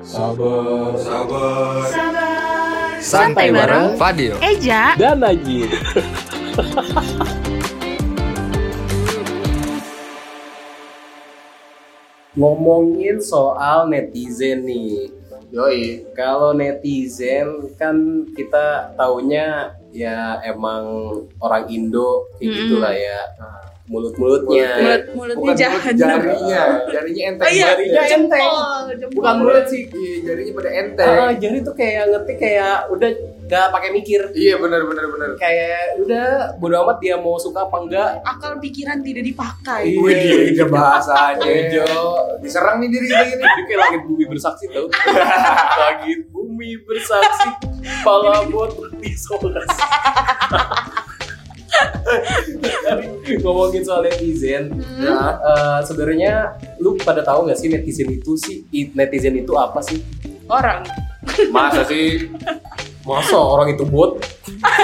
Sabar, sabar. Sabar. Santai bareng Fadil. Eja. Dan Najib. Ngomongin soal netizen nih. Yoi. Kalau netizen kan kita taunya ya emang orang Indo kayak Mm-mm. gitulah ya. Mulut-mulutnya. Mulut mulutnya jahat. jarinya, jarinya enteng. Oh iya, Jarinya jempol, enteng. jempol. Bukan mulut sih. Iya, jarinya pada enteng. Ah, jadi tuh kayak ngetik kayak udah gak pakai mikir. Iya benar benar benar. Kayak udah bodo amat dia mau suka apa enggak. Akal pikiran tidak dipakai. Iya. Dia bahasanya. Jo, Diserang nih diri kita ini. Dia kayak langit bumi bersaksi tau Langit bumi bersaksi Pala bot disolas Ngomongin soal netizen Hmm. Ya. eh, Sebenarnya lu pada tahu nggak sih netizen itu sih Netizen itu apa sih? Orang. Masa sih? Masa orang itu bot?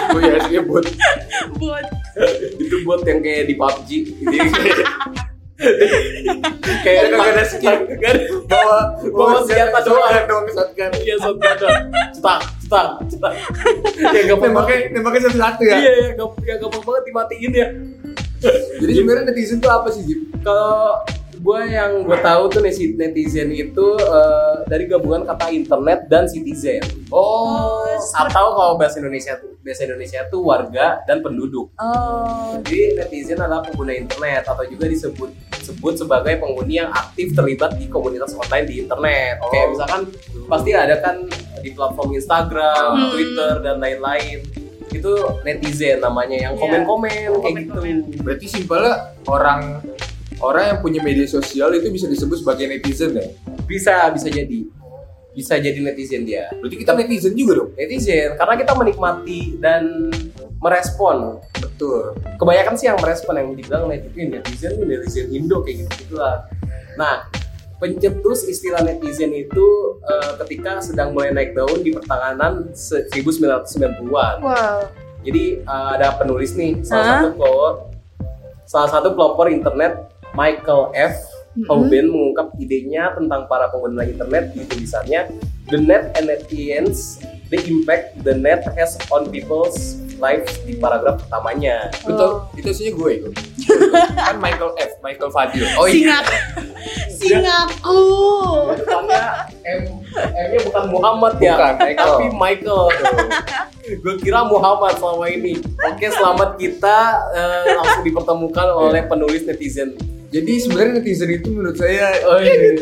Oh iya sih buat Buat itu bot yang kayak di PUBG Jadi kayak kagak ada. Gak ada bawa Bawa senjata doang. doang shotgun. Iya shotgun doang. cetak cetak ya gampang Nembaknya nembaknya satu satu ya. iya ya gampang, ya gampang banget dimatiin ya Jadi sebenarnya netizen tuh apa sih, Jip? kalau gue yang gue tahu tuh netizen itu eh, dari gabungan kata internet dan citizen Oh, atau kalau bahasa Indonesia tuh bahasa Indonesia tuh warga dan penduduk Oh. jadi netizen adalah pengguna internet atau juga disebut sebut sebagai penghuni yang aktif terlibat di komunitas online di internet Oh. kayak misalkan pasti ada kan di platform Instagram, Hmm. Twitter dan lain-lain itu netizen namanya yang Iya. komen-komen Oh, kayak komen-komen. gitu berarti simpelnya orang orang yang punya media sosial itu bisa disebut sebagai netizen ya? bisa bisa jadi bisa jadi netizen dia Berarti kita netizen juga dong? netizen karena kita menikmati dan merespon Betul. kebanyakan sih yang merespon yang dibilang netizen netizen ini netizen Indo kayak gitu gitulah nah pencetus istilah netizen itu eh, ketika sedang mulai naik daun di pertengahan se- 1990-an Wow. jadi eh, ada penulis nih salah Hah? satu pelopor salah satu pelopor internet Michael F. Hoban mengungkap idenya tentang para pengguna internet di tulisannya The Net and Netizens, The Impact the Net has on people's lives di paragraf pertamanya. Betul. Itu aslinya gue itu. kan Michael F. Michael Fadil. Oh iya, Singak. Singaku. depannya M, M-nya bukan Muhammad ya, Bukan, Michael. tapi Michael. Gue kira Muhammad selama ini. Oke, selamat kita eh, langsung dipertemukan oleh penulis netizen. Jadi sebenarnya netizen itu menurut saya Oh, iya.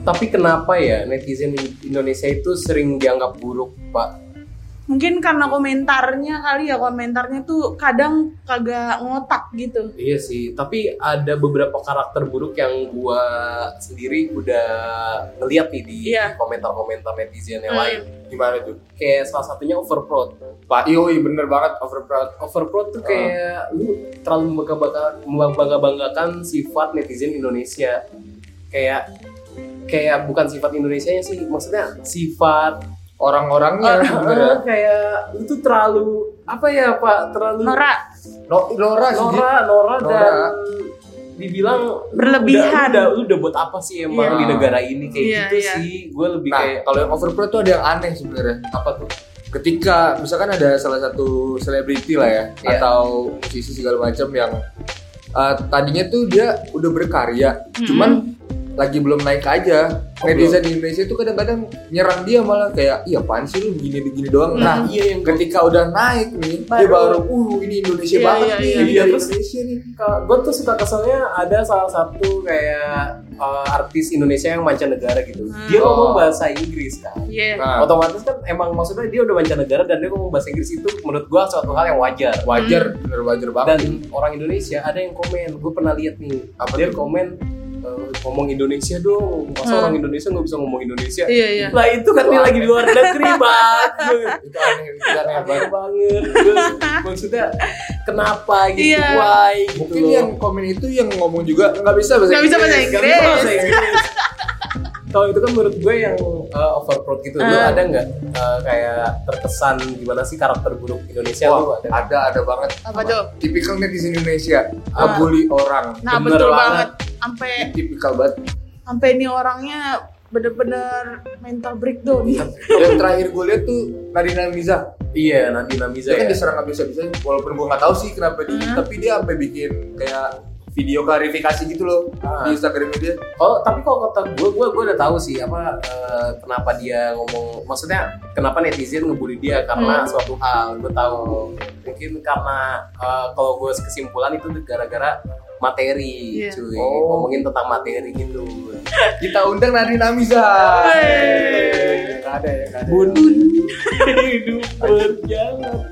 Tapi kenapa ya netizen Indonesia itu sering dianggap buruk, Pak? Mungkin karena komentarnya kali ya komentarnya tuh kadang kagak ngotak gitu. Iya sih, tapi ada beberapa karakter buruk yang gua sendiri udah ngeliat nih di Iya. komentar-komentar netizen yang Hmm. lain. gimana tuh? Kayak salah satunya overproud. Pak Yoi bener banget overproud. Overproud tuh kayak lu terlalu membangga- membangga-banggakan sifat netizen Indonesia. Kayak kayak bukan sifat Indonesia sih, maksudnya sifat Orang-orangnya sebenarnya. Ah, kayak tuh terlalu apa ya Pak? Terlalu Nora. No, Nora. Nora, Nora, Nora. dan dibilang Berlebihan. Udah, udah, udah buat apa sih emang Iya. di negara ini kayak Iya, gitu iya. sih. Gue lebih Nah, kayak kalau yang overproud tuh ada yang aneh sebenarnya. apa tuh? Ketika misalkan ada salah satu selebriti lah ya Iya. atau musisi segala macam yang uh, tadinya tuh dia udah berkarya, Mm-mm. cuman lagi belum naik aja. Oh, Netizen di Indonesia tuh kadang-kadang nyerang dia malah kayak, iya apaan sih lu begini-begini doang. Nah, Hmm. iya yang gue ketika udah naik nih, dia Baru- baru, uh ini Indonesia Iya, banget iya, nih, iya, iya. Terus- Indonesia nih. gue tuh suka keselnya ada salah satu kayak uh, artis Indonesia yang mancanegara gitu. Hmm. Dia ngomong Oh. bahasa Inggris kan. Iya. Nah, Otomatis kan emang maksudnya dia udah mancanegara dan dia ngomong bahasa Inggris itu menurut gua suatu hal yang wajar. wajar, bener wajar banget. Dan orang Indonesia ada yang komen, gue pernah lihat nih, Apa dia tuh? komen eh, ngomong Indonesia dong, masa Hmm. orang Indonesia nggak bisa ngomong Indonesia? Iya, iya. Lah itu kan dia lagi di luar negeri banget. itu aneh, itu aneh Aneh banget. Maksudnya kenapa gitu? Iya. Why? Gitu Mungkin loh. yang komen itu yang ngomong juga nggak bisa bahasa Nggak bisa bahasa Nggak Inggris. bisa bahasa Inggris. Kalau itu kan menurut gue yang uh, overproud gitu. Lu Ah. ada nggak uh, kayak terkesan gimana sih karakter buruk Indonesia lu Wah, ada? ada ada banget. Apa tuh? Tipikal netizen Indonesia, Ah. ngebully orang. Nah, Bener betul banget. banget. Sampai Tipikal banget. sampai ini orangnya bener-bener mental breakdown. yang terakhir gue lihat tuh Nadina Miza Iya, Nadina Miza dia kan ya. diserang nggak bisa bisa walaupun gue nggak tahu sih kenapa dia Hmm. tapi dia sampai bikin kayak video klarifikasi gitu loh Ah. di Instagram dia Oh, tapi kalau kata gue, gue, gue udah tahu sih apa eh, kenapa dia ngomong, maksudnya kenapa netizen ngebully dia karena Hmm. suatu hal. Gue tahu mungkin karena eh, kalau gue kesimpulan itu gara-gara materi, Iya. cuy. Oh. Ngomongin tentang materi gitu. kita undang Nadina Miza Wey. Nggak ada ya ada Bun, hidup berjalan.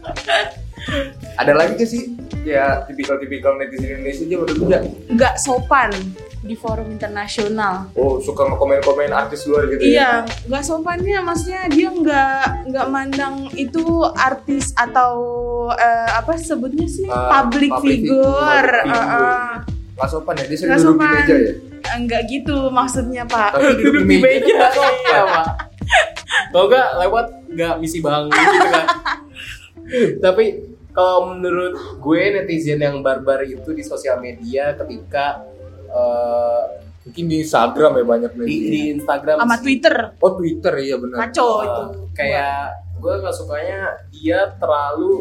ada lagi gak sih ya tipikal-tipikal netizen Indonesia aja udah punya Nggak sopan di forum internasional. oh suka ngekomen-komen artis luar gitu ya Iya, nggak sopannya maksudnya dia nggak nggak mandang itu artis atau eh, apa sebutnya sih Ah, public, public figure. figure. Eh, eh. nggak sopan ya dia sering Nggak duduk di meja ya Enggak gitu maksudnya Pak. tapi duduk di meja Iya, Pak. Kalau enggak lewat enggak misi bang gitu kan. Tapi kalau menurut gue netizen yang barbar itu di sosial media ketika eh, mungkin di Instagram ya banyak di, di Instagram Sama sih, Twitter oh Twitter iya benar kacau eh, itu. kayak gue nggak sukanya dia terlalu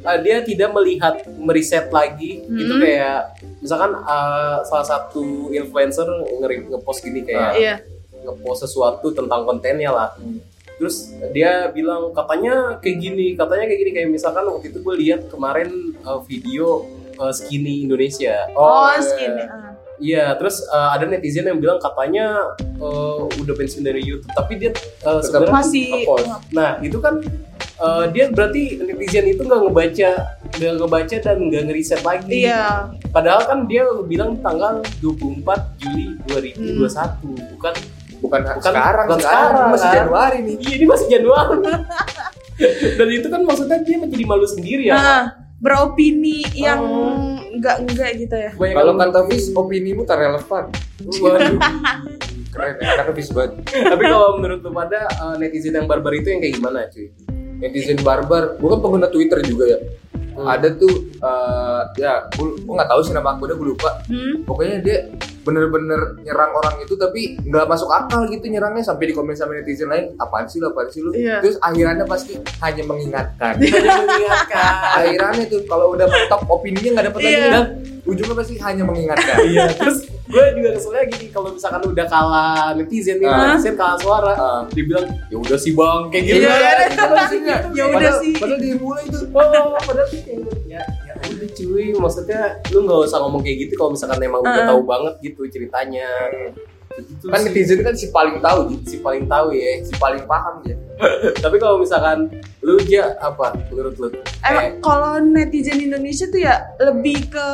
eh, dia tidak melihat meriset lagi gitu Hmm. kayak misalkan eh, salah satu influencer nge- ngepost gini kayak Iya. ngepost sesuatu tentang kontennya lah Hmm. terus dia bilang katanya kayak gini katanya kayak gini kayak misalkan waktu itu gue lihat kemarin uh, video uh, skinny Indonesia Oh, iya. segini. ah. Iya terus uh, ada netizen yang bilang katanya uh, udah pensiun dari YouTube tapi dia uh, sebenarnya Masih nah itu kan uh, dia berarti netizen itu nggak ngebaca nggak ngebaca dan nggak ngeriset lagi Iya. padahal kan dia bilang tanggal 24 Juli 2021 bukan bukan, Bukan- sekarang bukan sekarang sekarang, masih kan? Januari nih Iya, ini masih Januari. Dan itu kan maksudnya dia menjadi malu sendiri ya. Nah, beropini yang Oh. Enggak enggak gitu ya. Kalau kata Fis opinimu tak relevan Waduh. keren ya karena Fis banget Tapi kalau menurut lu pada eh, netizen yang barbar itu yang kayak gimana, cuy? netizen barbar gue kan pengguna Twitter juga ya Hmm. ada tuh eh, ya gue nggak tahu sih nama akunnya gue lupa Hmm? pokoknya dia bener-bener nyerang orang itu tapi nggak masuk akal gitu nyerangnya sampai di komen sama netizen lain apaan sih lu apaan sih lu Iya. terus akhirannya pasti hanya mengingatkan Hanya mengingatkan. akhirannya tuh kalau udah mentok opininya nggak dapet lagi Iya. ujungnya pasti hanya mengingatkan Iya, terus gue juga keselnya gini kalau misalkan udah kalah netizen nih, Ah. netizen kalah suara, Ah. dibilang ya udah sih bang kayak gitu. Sih nggak. Ya udah sih. padahal dia mulai itu Oh, padahal sih kayak ya ya udah cuy, maksudnya lu nggak usah ngomong kayak gitu kalau misalkan emang udah Ah. tahu banget gitu ceritanya. Gitu kan sih. netizen kan si paling tahu si paling tahu ya. si paling paham dia Tapi kalau misalkan lu aja apa menurut lu? Emang Eh, kalau netizen Indonesia tuh ya lebih ke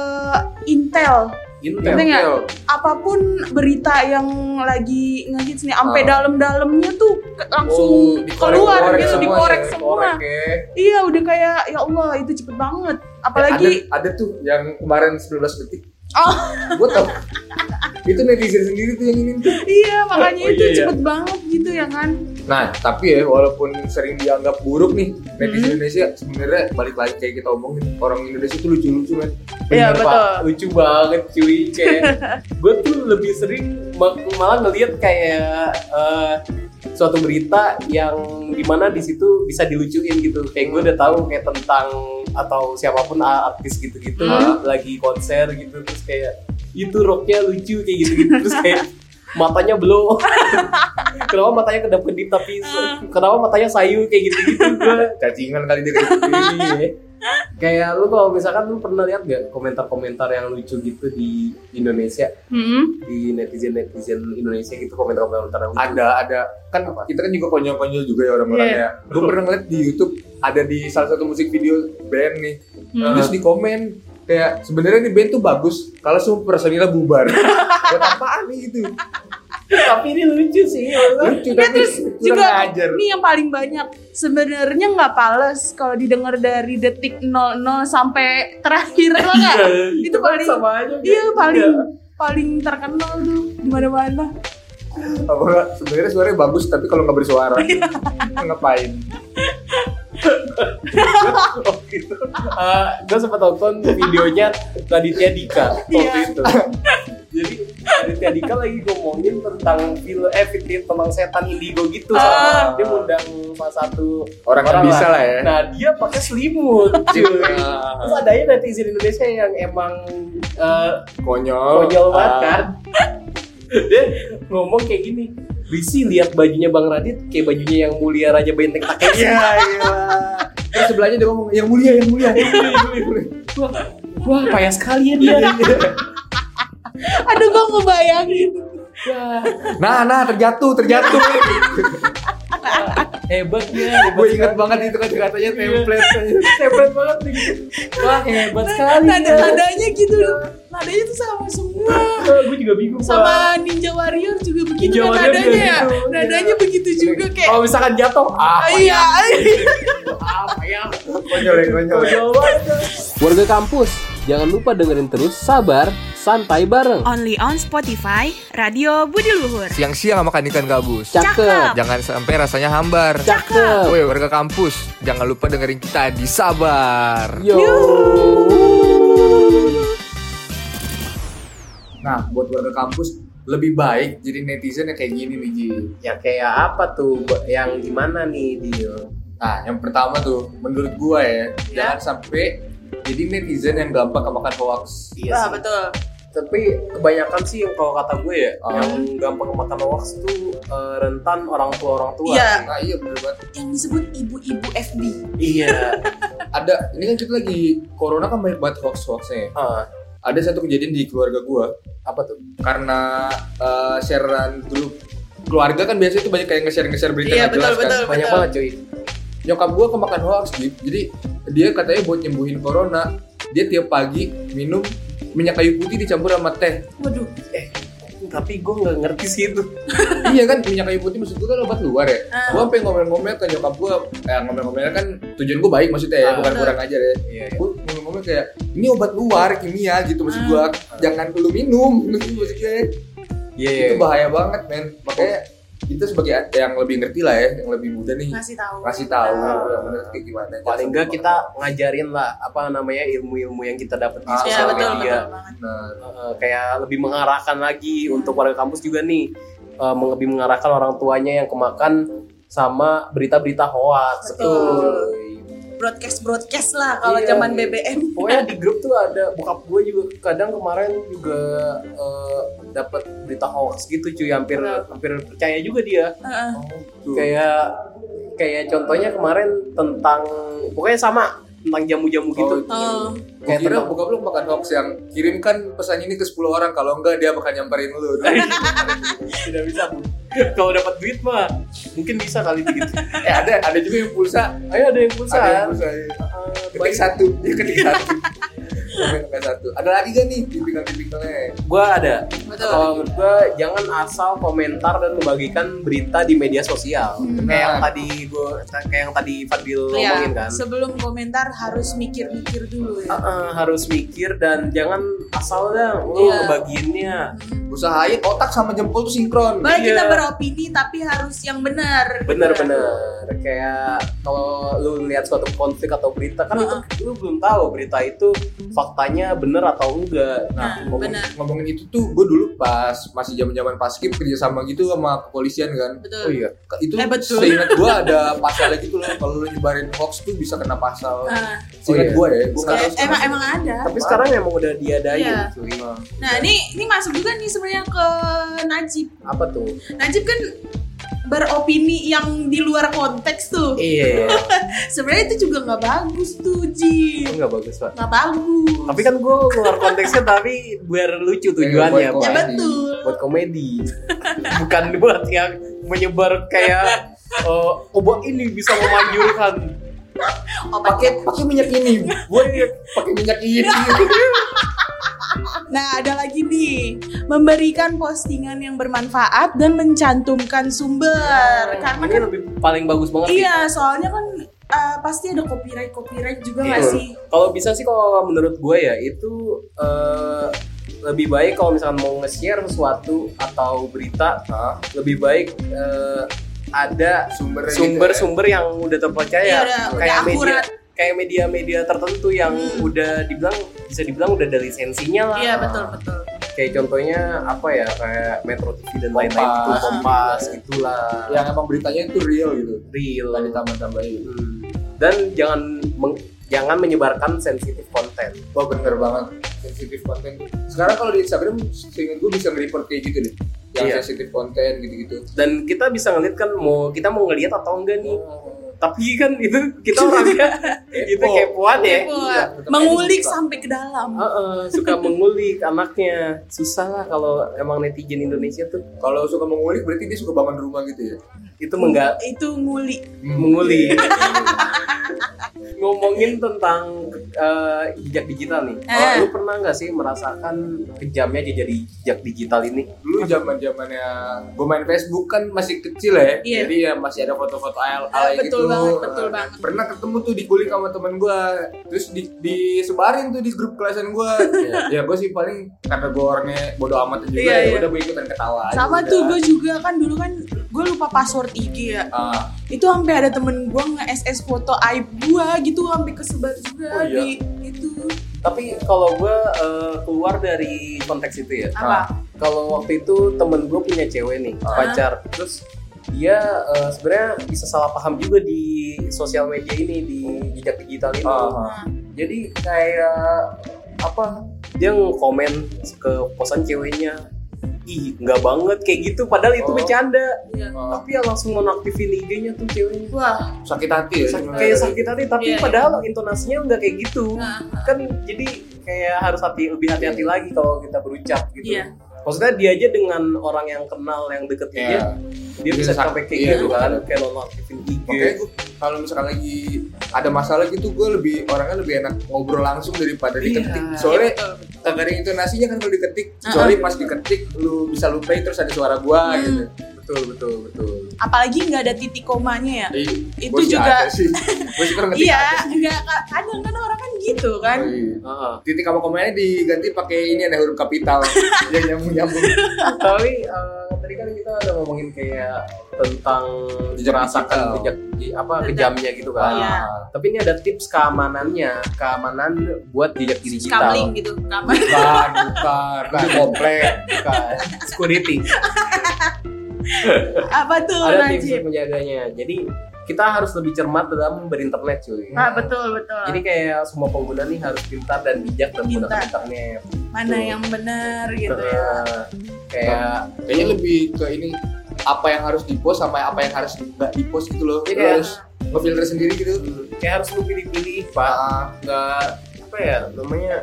intel. Intel. Nggak? Intel. Apa pun berita yang lagi ngehits nih, sampai Ah. dalam-dalamnya tuh langsung Oh, dikorek- keluar dikorek gitu, semua dikorek ya, semua. Korek ya. Iya, udah kayak ya Allah itu cepet banget. Apalagi ada, ada tuh yang kemarin 19 detik oh gue tau itu netizen sendiri tuh yang ini tuh iya makanya Oh, itu iya, iya. cepet banget gitu ya kan. nah tapi ya walaupun sering dianggap buruk nih netizen Hmm. Indonesia sebenarnya balik lagi kayak kita omongin orang Indonesia tuh lucu-lucu kan Iya, betul. Pak. Lucu banget cuy kayak gue tuh lebih sering ma- malah ngeliat kayak eh, suatu berita yang di mana di situ bisa dilucuin gitu. Kayak gue udah tahu kayak tentang atau siapa pun artis gitu-gitu Hmm. lagi konser gitu terus kayak itu roknya lucu kayak gitu-gitu terus kayak matanya blow kenapa matanya kedap-kedip tapi kenapa matanya sayu kayak gitu-gitu gue cacingan kali dia gitu Iya. Kayak lu kalau misalkan lu pernah lihat gak komentar-komentar yang lucu gitu di Indonesia Hmm. di netizen netizen Indonesia gitu komentar-komentar yang lucu. ada ada kan Apa? kita kan juga konyol-konyol juga ya orang-orang Iya. ya gue pernah ngeliat di YouTube ada di salah satu musik video band nih Hmm. terus di komen kayak sebenarnya nih band tuh bagus kalau semua personilnya bubar buat apaan nih gitu Tapi ini lucu sih. lucu Ya, tapi terus juga ajar ini yang paling banyak sebenarnya nggak pales kalau didengar dari detik 00 sampai terakhir lah nggak? itu kan paling sama aja. iya Iya. paling paling terkenal tuh di mana-mana. apa enggak sebenarnya suaranya bagus tapi kalau nggak bersuara ngapain waktu itu gue sempat nonton videonya Raditya Dika waktu Iya. itu jadi Raditya Dika lagi ngomongin tentang film eh film tentang setan indigo gitu sama dia ngundang salah satu Orang yang bisa lah ya. Nah dia pakai selimut, cuy. Terus ada ya netizen Indonesia yang emang eh, Konyol. konyol banget Ah. kan. dia ngomong kayak gini. Risi lihat bajunya Bang Radit kayak bajunya yang mulia Raja Benteng Takeshi. Iya, iya. Terus sebelahnya dia ngomong, yang mulia, yang mulia, yang mulia, yang mulia, yang mulia. Wah, wah payah sekali ya dia. Aduh gue ngebayangin. Nah, nah, terjatuh, terjatuh. hebat ya. Gue inget banget itu kata-katanya template. Hebat banget nih. Wah, hebat sekali. Nada ya. nadanya gitu loh. Nadanya tuh sama semua. gue juga bingung. Sama Ninja Warrior juga begitu Ninja kan nadanya ya. Nadanya begitu juga kayak Kalau misalkan jatuh, ah, Iya. apa ya? Konyol ya, konyol ya. Warga kampus, jangan lupa dengerin terus Sabar Santai bareng. Only on Spotify, Radio Budi Luhur. Siang-siang makan ikan gabus. Cakep, Jangan sampai rasanya hambar. cakep. Woi warga kampus, jangan lupa dengerin kita di Sabar. Yo. Nah, buat warga kampus lebih baik jadi netizen yang kayak gini nih Ji. Ya kayak apa tuh? Yang gimana nih Dio? Nah, yang pertama tuh menurut gua ya, jangan sampai jadi netizen yang gampang kemakan hoax. Iya betul. Tapi kebanyakan sih yang kalau kata gue ya, Oh. yang gampang makan hoax tuh eh, rentan orang tua orang tua. Iya. Nah, iya bener banget. Yang disebut ibu-ibu FB. Iya. Ada, ini kan kita lagi corona kan banyak banget hoax-hoaxnya. ya. Ah, Ada satu kejadian di keluarga gua apa tuh? karena eh, sharean dulu keluarga kan biasanya tuh banyak kayak nge-share nge-share berita Iya, nggak jelas betul, kan. betul. Banyak banget cuy. Nyokap gua kemakan hoax gitu. Jadi dia katanya buat nyembuhin corona, dia tiap pagi minum minyak kayu putih dicampur sama teh. Waduh. Tapi gue nggak ngerti sih itu. iya kan minyak kayu putih maksud gua kan obat luar ya. Ah. Gua sampai ngomel-ngomel ke nyokap gua, eh ngomel-ngomel kan tujuan gua baik maksudnya ya, Ah. bukan kurang ajar ya. Iya. Gua ngomel-ngomel kayak ini obat luar kimia gitu maksud gua, jangan lu minum maksudnya. Iya. Itu bahaya banget men. Makanya kita sebagai yang lebih ngerti lah ya, yang lebih muda nih Ngasih tahu. ngasih tahu Ah. benar kayak gimana. Paling enggak kita ngajarin lah apa namanya ilmu-ilmu yang kita dapat di Ah, Iya, sosial betul, media. betul. Nah, Eh, kayak lebih mengarahkan lagi untuk warga kampus juga nih eh, meng- lebih mengarahkan orang tuanya yang kemakan sama berita-berita hoax. Betul. Cuy. Broadcast broadcast lah kalau Iya. zaman BBM. Pokoknya di grup tuh ada bokap gue juga kadang kemarin juga eh, dapat berita hoax gitu cuy hampir hampir percaya juga dia. Heeh. tuh. Kayak kayak contohnya kemarin tentang pokoknya sama tentang jamu-jamu gitu. Oh. Gua Kayak kira bokap lu makan hoax yang kirimkan pesan ini ke 10 orang kalau enggak dia bakal nyamperin lu. Tidak bisa. Bu. Kalau dapat duit mah mungkin bisa kali gitu. eh ada ada juga yang pulsa. Ayo ada yang pulsa. Ada yang pulsa. ya. Eh, Ketik baik. satu, dia ketik satu. Satu. Ada lagi gak nih tipikal-tipikalnya? Gua ada. Betul. Kalau menurut gua jangan asal komentar dan membagikan berita di media sosial. Kayak yang tadi gua kayak yang tadi Fadil ngomongin Iya, kan. sebelum komentar harus mikir-mikir dulu ya. Heeh, harus mikir dan jangan asal dah lu Iya. ngebagiinnya. Usahain otak sama jempol tuh sinkron. Baik kita Iya. beropini tapi harus yang benar. Bener-bener kayak kalau lu lihat suatu konflik atau berita kan itu lu belum tahu berita itu faktanya bener atau enggak. Nah, ngomong- benar. ngomongin itu tuh gue dulu pas masih zaman zaman pas skip kerja sama gitu sama kepolisian kan Betul. Oh iya. itu Eh, betul. seingat gue ada pasalnya gitu loh kalau lu nyebarin hoax tuh bisa kena pasal Nah, seingat iya. gue ya gue tahu eh, emang emang ada. Tapi sekarang emang udah diadain Iya. cuy. Nah, ini ini masuk juga nih sebenarnya ke Najib. Apa tuh? Najib kan beropini yang di luar konteks tuh. Iya. Sebenarnya itu juga nggak bagus tuh, Ji. Nggak bagus pak. Nggak bagus. Tapi kan gue keluar konteksnya tapi biar lucu tujuannya buat ya komedi. betul. Buat komedi. Bukan buat yang menyebar kayak eh, obat ini bisa memanjurkan. Pakai pakai minyak ini gue pakai minyak ini Nah, ada lagi nih, memberikan postingan yang bermanfaat dan mencantumkan sumber. Karena ini kan lebih paling bagus banget. sih. iya, soalnya kan eh, pasti ada copyright copyright juga nggak Iya. sih? Kalau bisa sih kalau menurut gue ya itu eh, lebih baik kalau misalkan mau nge-share sesuatu atau berita Hah? lebih baik eh, ada Sumbernya gitu sumber-sumber yang udah terpercaya Iya, udah- udah kayak media akurat. Kayak media-media tertentu yang Hmm. udah dibilang bisa dibilang udah ada lisensinya lah. Iya betul betul. kayak contohnya apa ya kayak Metro TV dan lain-lain itu Kompas. Kompas gitulah yang emang beritanya itu real gitu real nggak ditambah-tambahin Hmm. dan jangan meng- jangan menyebarkan sensitif konten wah bener banget sensitif konten sekarang kalau di Instagram seingat gue bisa nge-report kayak gitu deh yang Iya. sensitif konten gitu-gitu dan kita bisa ngeliat kan mau kita mau ngeliat atau enggak nih tapi kan itu kita orangnya itu kepoan ya. Iya, mengulik suka. sampai ke dalam. Heeh, suka mengulik anaknya. Susah lah kalau emang netizen Indonesia tuh. Kalau suka mengulik berarti dia suka bangun rumah gitu ya? Itu menggak Itu ngulik. mengulik ngomongin tentang eh, jejak digital nih Eh. lu pernah nggak sih merasakan kejamnya jadi jejak digital ini dulu zaman zamannya gue main Facebook kan masih kecil ya Iya. jadi ya masih ada foto-foto al Ah, alay betul gitu banget, betul banget. pernah ketemu tuh dikulik sama temen gue terus di, disebarin tuh di grup kelasan gue ya gue sih paling karena gue orangnya bodo amat juga Iya, ya iya. udah gue ikutan ketawa aja Sama udah. tuh gue juga kan dulu kan gue lupa password IG ya. Ah, Itu sampai ada temen gue nge-SS foto aib gue gitu sampai kesebar juga Oh, iya. di itu. tapi kalau gue eh, keluar dari konteks itu ya Apa? kalau waktu itu temen gue punya cewek nih Ah. pacar terus dia eh, sebenarnya bisa salah paham juga di sosial media ini di jejak digital ini Ah. Nah, jadi kayak apa dia komen ke posan ceweknya ih nggak banget kayak gitu padahal itu Oh. bercanda iya. ah. tapi ya langsung nonaktifin IG-nya tuh ceweknya Wah, sakit hati ya Sak- kayak sakit hati tapi Iya, iya. padahal intonasinya nggak kayak gitu nah, kan jadi kayak harus hati lebih hati-hati lagi kalau kita berucap gitu Iya. maksudnya dia aja dengan orang yang kenal yang deket ya dia dia bisa Bisa sampai kayak iya, gitu kan kayak nonaktifin IG Makanya gua kalau misalkan lagi ada masalah gitu gue lebih orangnya lebih enak ngobrol langsung daripada Iya. diketik. Iya, Soalnya kagak ada intonasinya kan kalau diketik. Kecuali pas diketik lu bisa lupain terus ada suara gua Hmm. gitu. Betul betul betul apalagi nggak ada titik komanya ya. Eh, Itu juga- ada sih. Kan Iya, ada sih. enggak kadang kan orang kan gitu kan. Oh, iya. Heeh. Titik sama komanya diganti pakai ini ada huruf kapital yang nyambung nyambung. tapi eh, tadi kan kita udah ngomongin kayak tentang Jejak merasakan jejak apa kejamnya gitu kan Iya. tapi ini ada tips keamanannya keamanan buat jejak digital Scamling gitu, kamar. Bukan, bukan, bukan komplek. Bukan. security Apa tuh ada tips Najib? untuk menjaganya jadi kita harus lebih cermat dalam berinternet cuy Ah, betul betul. jadi kayak semua pengguna nih harus pintar dan bijak dalam menggunakan internet Mana yang benar gitu ya. Nah, kayak Kayaknya lebih ke ini apa yang harus dipost sama apa yang harus nggak dipost gitu loh. Iya, kayak- Terus ngefilter sendiri gitu. kayak harus lu pilih-pilih pak nggak apa ya namanya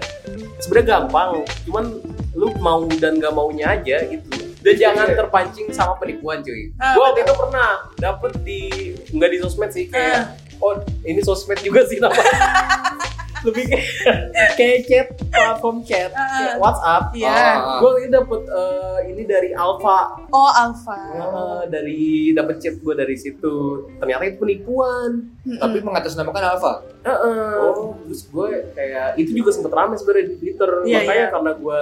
sebenarnya gampang cuman lu mau dan nggak maunya aja gitu dan jangan terpancing sama penipuan cuy. Ah, gua waktu itu pernah dapet di nggak di sosmed sih kayak oh ini sosmed juga sih namanya lebih kayak kayak chat platform chat Ah. WhatsApp Iya. Ah. gue ini dapet eh, ini dari Alpha Oh, Alfa. Eh, dari dapet chat gue dari situ ternyata itu penipuan Tapi mengatasnamakan Alpha. Heeh. Oh. terus gue kayak itu juga sempet rame sebenarnya di Twitter Iya, makanya iya. karena gue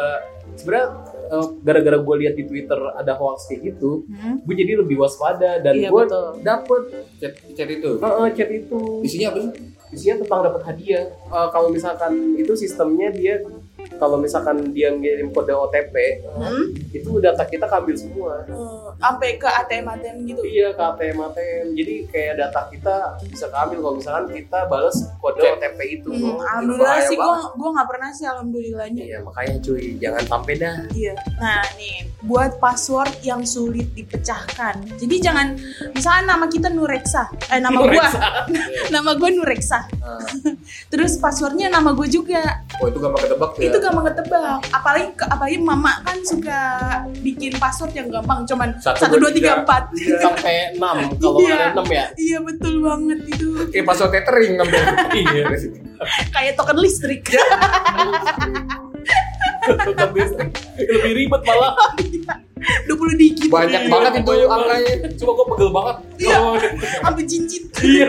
sebenarnya eh, gara-gara gue lihat di Twitter ada hoax kayak gitu Hmm. gue jadi lebih waspada dan Iya, gue dapet Chat, chat itu. heeh, chat itu Isinya apa sih? Isinya tentang dapat hadiah. Eh, kalau misalkan itu sistemnya dia kalau misalkan dia ngirim kode OTP Hmm? itu data kita kambil semua Oh, sampai ke ATM ATM gitu. Iya ke ATM ATM. Jadi kayak data kita bisa keambil kalau misalkan kita balas kode Cek. OTP itu. Hmm, Oh, alhamdulillah sih gue gue nggak pernah sih alhamdulillahnya. Iya makanya cuy jangan sampai dah. Iya. Nah nih, buat password yang sulit dipecahkan. Jadi jangan, misalnya nama kita Nureksa, eh nama gua, nama gua Nureksa. Terus passwordnya nama gue juga. oh itu gampang ketebak ya. Itu gampang ketebak. Apalagi apalagi mama kan suka bikin password yang gampang, cuman Satu, dua tiga empat. sampai 6 kalau Iya. ada 6 ya. Iya betul banget itu. Kayak password tethering ngambil. Iya. Kayak token listrik. Bukan listrik. Lebih ribet malah. 20 digit. Banyak Iya, banget itu angkanya. Cuma gue pegel banget. Iya. Oh, Sampai cincin. Iya.